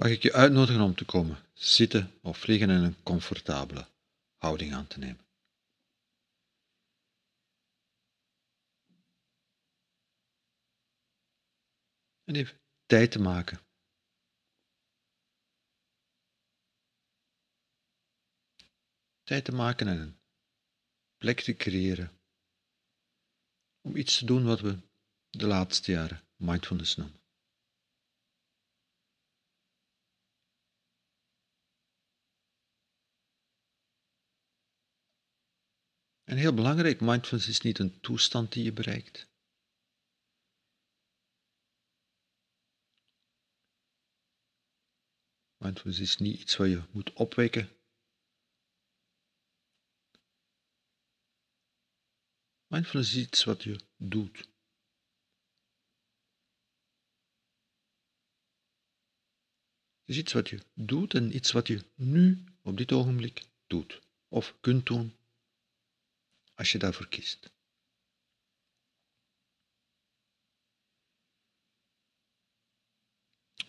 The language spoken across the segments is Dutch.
mag ik je uitnodigen om te komen zitten of liggen en een comfortabele houding aan te nemen. En even tijd te maken. Tijd te maken en een plek te creëren om iets te doen wat we de laatste jaren mindfulness noemen. En heel belangrijk, mindfulness is niet een toestand die je bereikt. Mindfulness is niet iets wat je moet opwekken. Mindfulness is iets wat je doet. Het is iets wat je doet en iets wat je nu, op dit ogenblik, doet of kunt doen als je daarvoor kiest.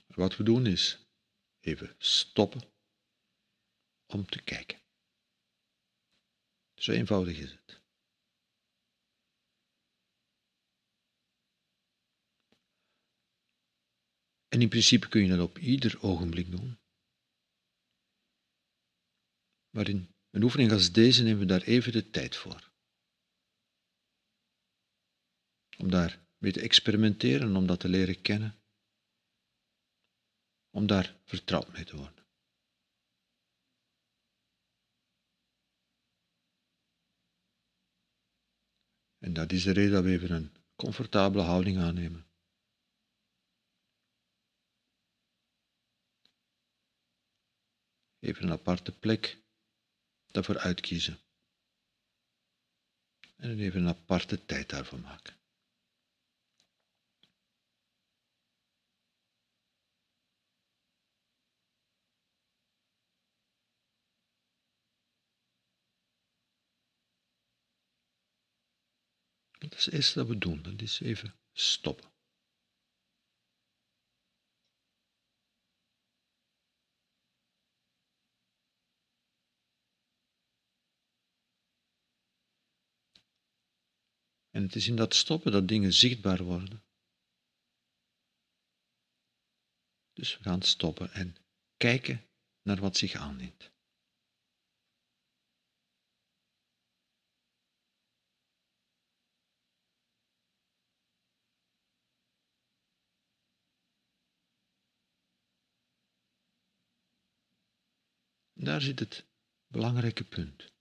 Wat we doen is even stoppen om te kijken. Zo eenvoudig is het. En in principe kun je dat op ieder ogenblik doen. Maar in een oefening als deze nemen we daar even de tijd voor. Om daar mee te experimenteren, om dat te leren kennen, om daar vertrouwd mee te worden. En dat is de reden dat we even een comfortabele houding aannemen. Even een aparte plek daarvoor uitkiezen. En even een aparte tijd daarvoor maken. Dat is het eerste dat we doen. Dat is even stoppen. En het is in dat stoppen dat dingen zichtbaar worden. Dus we gaan stoppen en kijken naar wat zich aandient. Daar zit het belangrijke punt.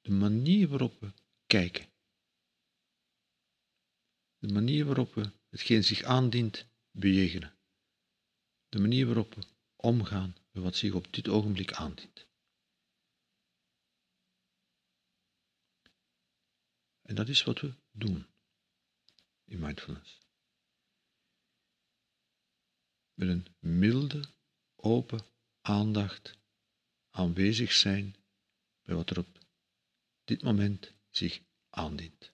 De manier waarop we kijken. De manier waarop we hetgeen zich aandient bejegenen. De manier waarop we omgaan met wat zich op dit ogenblik aandient. En dat is wat we doen in mindfulness. Met een milde, open aandacht aanwezig zijn bij wat er op dit moment zich aandient.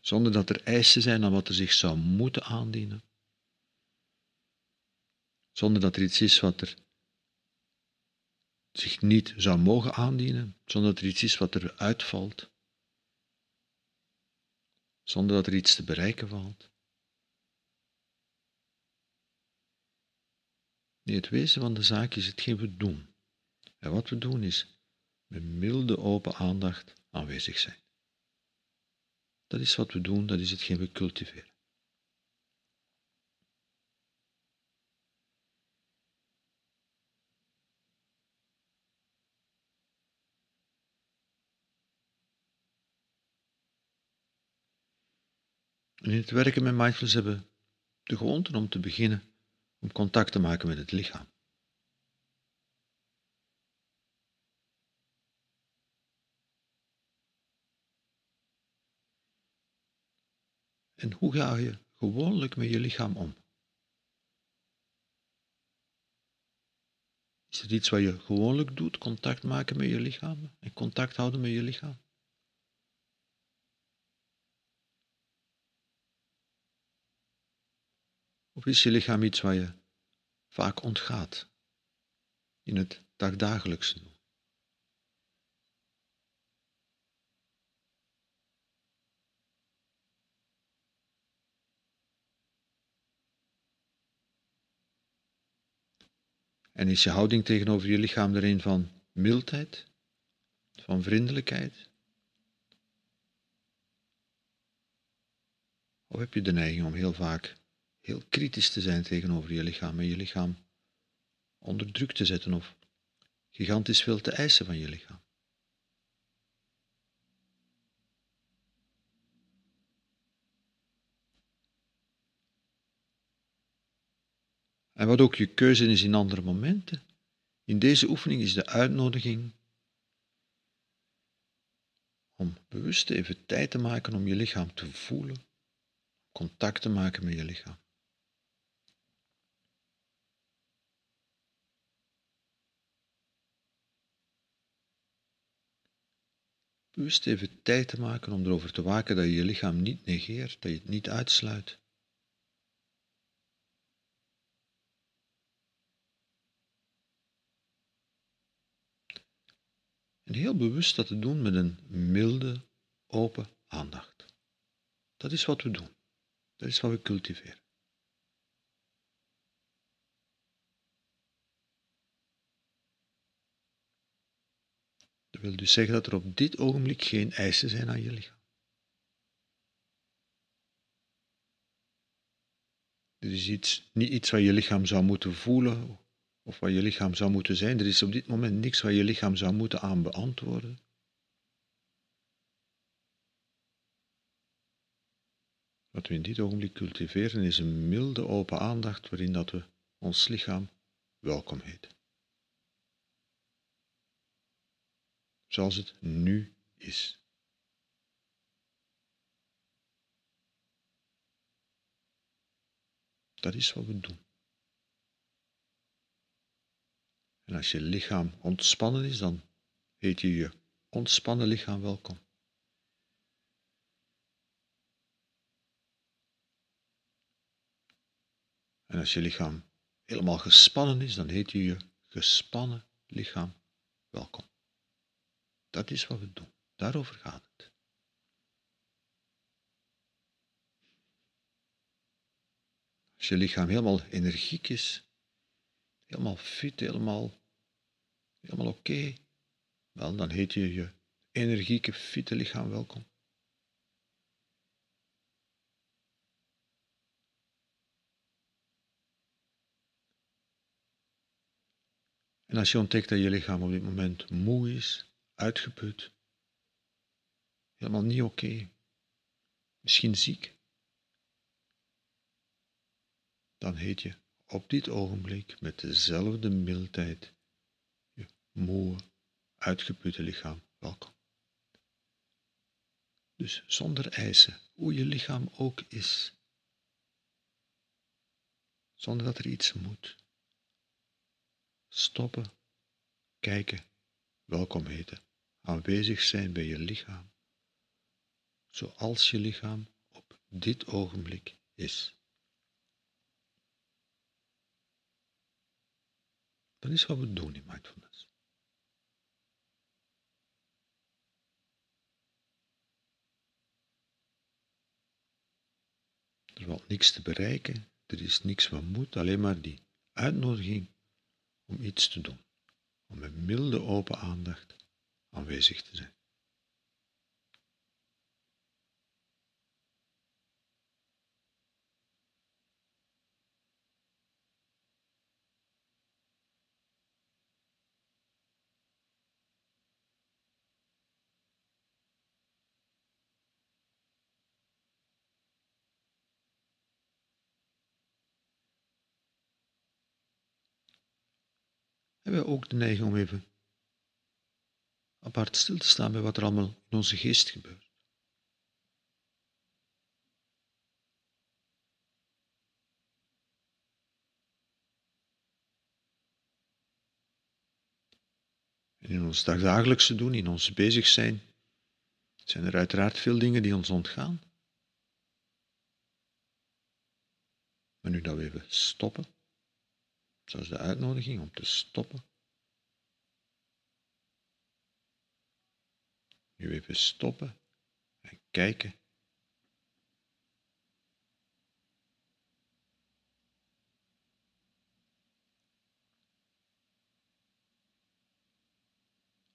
Zonder dat er eisen zijn aan wat er zich zou moeten aandienen. Zonder dat er iets is wat er zich niet zou mogen aandienen, zonder dat er iets is wat er uitvalt, zonder dat er iets te bereiken valt. Het wezen van de zaak is hetgeen we doen. En wat we doen is met milde open aandacht aanwezig zijn. Dat is wat we doen, dat is hetgeen we cultiveren. in het werken met mindfulness hebben de gewoonte om te beginnen om contact te maken met het lichaam. En hoe ga je gewoonlijk met je lichaam om? Is het iets wat je gewoonlijk doet, contact maken met je lichaam en contact houden met je lichaam? Of is je lichaam iets waar je vaak ontgaat in het dagdagelijkse? En is je houding tegenover je lichaam er een van mildheid, van vriendelijkheid? Of heb je de neiging om heel vaak heel kritisch te zijn tegenover je lichaam en je lichaam onder druk te zetten of gigantisch veel te eisen van je lichaam? En wat ook je keuze is in andere momenten. In deze oefening is de uitnodiging om bewust even tijd te maken om je lichaam te voelen, contact te maken met je lichaam. Bewust even tijd te maken om erover te waken dat je je lichaam niet negeert, dat je het niet uitsluit. En heel bewust dat te doen met een milde, open aandacht. Dat is wat we doen. Dat is wat we cultiveren. Dat wil dus zeggen dat er op dit ogenblik geen eisen zijn aan je lichaam. Er is iets, niet iets wat je lichaam zou moeten voelen of wat je lichaam zou moeten zijn. Er is op dit moment niks wat je lichaam zou moeten aan beantwoorden. Wat we in dit ogenblik cultiveren is een milde open aandacht waarin dat we ons lichaam welkom heten. Zoals het nu is. Dat is wat we doen. En als je lichaam ontspannen is, dan heet je je ontspannen lichaam welkom. En als je lichaam helemaal gespannen is, dan heet je je gespannen lichaam welkom. Dat is wat we doen. Daarover gaat het. Als je lichaam helemaal energiek is, helemaal fit, helemaal helemaal oké, wel, dan heet je je energieke, fitte lichaam welkom. En als je ontdekt dat je lichaam op dit moment moe is, uitgeput, helemaal niet oké, misschien ziek, dan heet je op dit ogenblik met dezelfde mildheid moe, uitgeputte lichaam welkom. Dus zonder eisen, hoe je lichaam ook is. Zonder dat er iets moet. Stoppen, kijken, welkom heten, aanwezig zijn bij je lichaam, zoals je lichaam op dit ogenblik is. Dat is wat we doen in mindfulness. Er valt niks te bereiken, er is niks wat moet, alleen maar die uitnodiging om iets te doen, om met milde open aandacht aanwezig te zijn. hebben we ook de neiging om even apart stil te staan bij wat er allemaal in onze geest gebeurt. In ons dagdagelijkse doen, in ons bezig zijn, zijn er uiteraard veel dingen die ons ontgaan. Maar nu dat we even stoppen, zoals de uitnodiging om te stoppen. Nu even stoppen en kijken.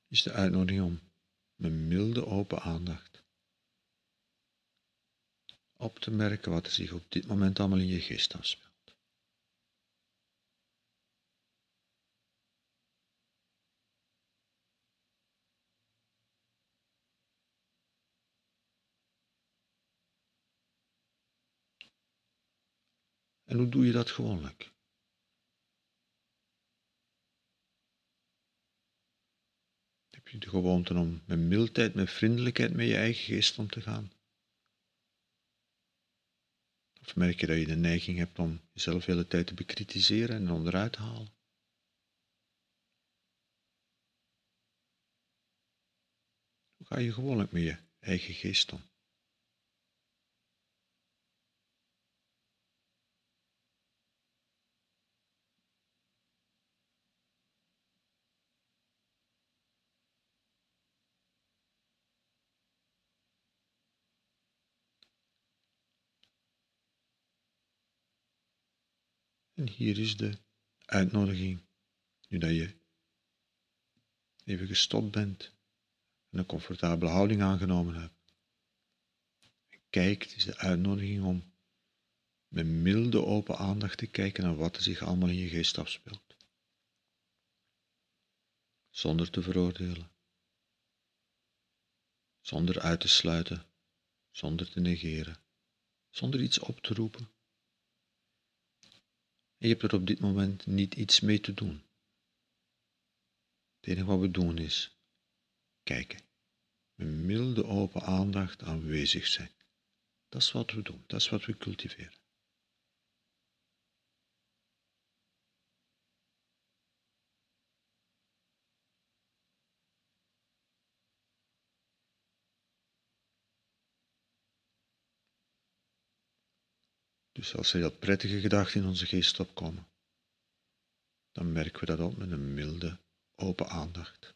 Is de uitnodiging om met milde open aandacht op te merken wat er zich op dit moment allemaal in je geest afspeelt. Hoe doe je dat gewoonlijk? Heb je de gewoonte om met mildheid, met vriendelijkheid met je eigen geest om te gaan? Of merk je dat je de neiging hebt om jezelf de hele tijd te bekritiseren en onderuit te halen? Hoe ga je gewoonlijk met je eigen geest om? Hier is de uitnodiging, nu dat je even gestopt bent en een comfortabele houding aangenomen hebt. En kijkt, is de uitnodiging om met milde open aandacht te kijken naar wat er zich allemaal in je geest afspeelt. Zonder te veroordelen, zonder uit te sluiten, zonder te negeren, zonder iets op te roepen je hebt er op dit moment niet iets mee te doen. Het enige wat we doen is kijken. Met milde open aandacht aanwezig zijn. Dat is wat we doen, dat is wat we cultiveren. Dus als er dat prettige gedachten in onze geest opkomen, dan merken we dat op met een milde, open aandacht.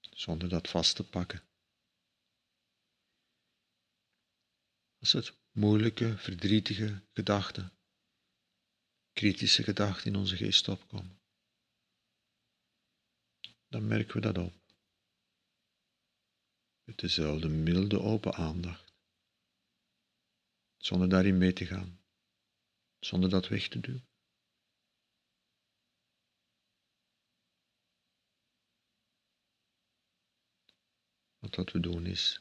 Zonder dat vast te pakken. Als het moeilijke, verdrietige gedachten, kritische gedachten in onze geest opkomen, dan merken we dat op. Met dezelfde milde, open aandacht zonder daarin mee te gaan, zonder dat weg te duwen. Want wat we doen is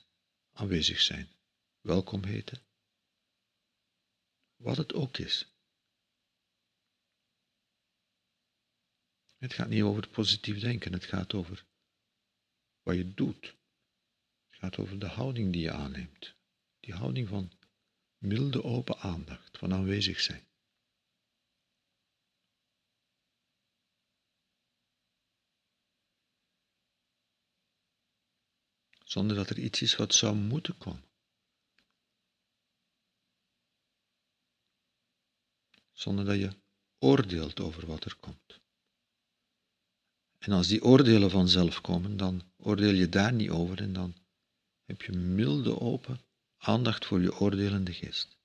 aanwezig zijn, welkom heten, wat het ook is. Het gaat niet over positief denken, het gaat over wat je doet. Het gaat over de houding die je aanneemt. Die houding van milde open aandacht van aanwezig zijn. Zonder dat er iets is wat zou moeten komen. Zonder dat je oordeelt over wat er komt. En als die oordelen vanzelf komen, dan oordeel je daar niet over en dan heb je milde open aandacht voor je oordelende geest.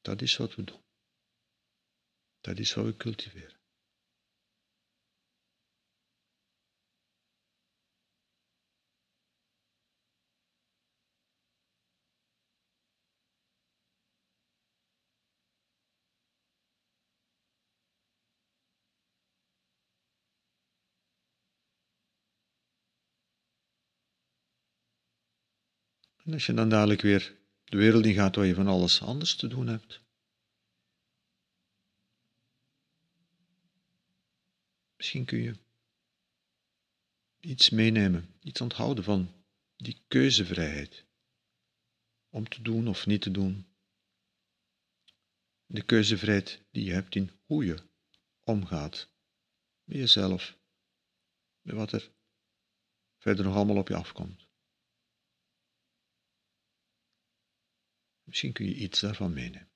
Dat is wat we doen. Dat is wat we cultiveren. En als je dan dadelijk weer de wereld in gaat waar je van alles anders te doen hebt. Misschien kun je iets meenemen, iets onthouden van die keuzevrijheid om te doen of niet te doen. De keuzevrijheid die je hebt in hoe je omgaat met jezelf, met wat er verder nog allemaal op je afkomt. Misschien kun je iets daarvan meenemen.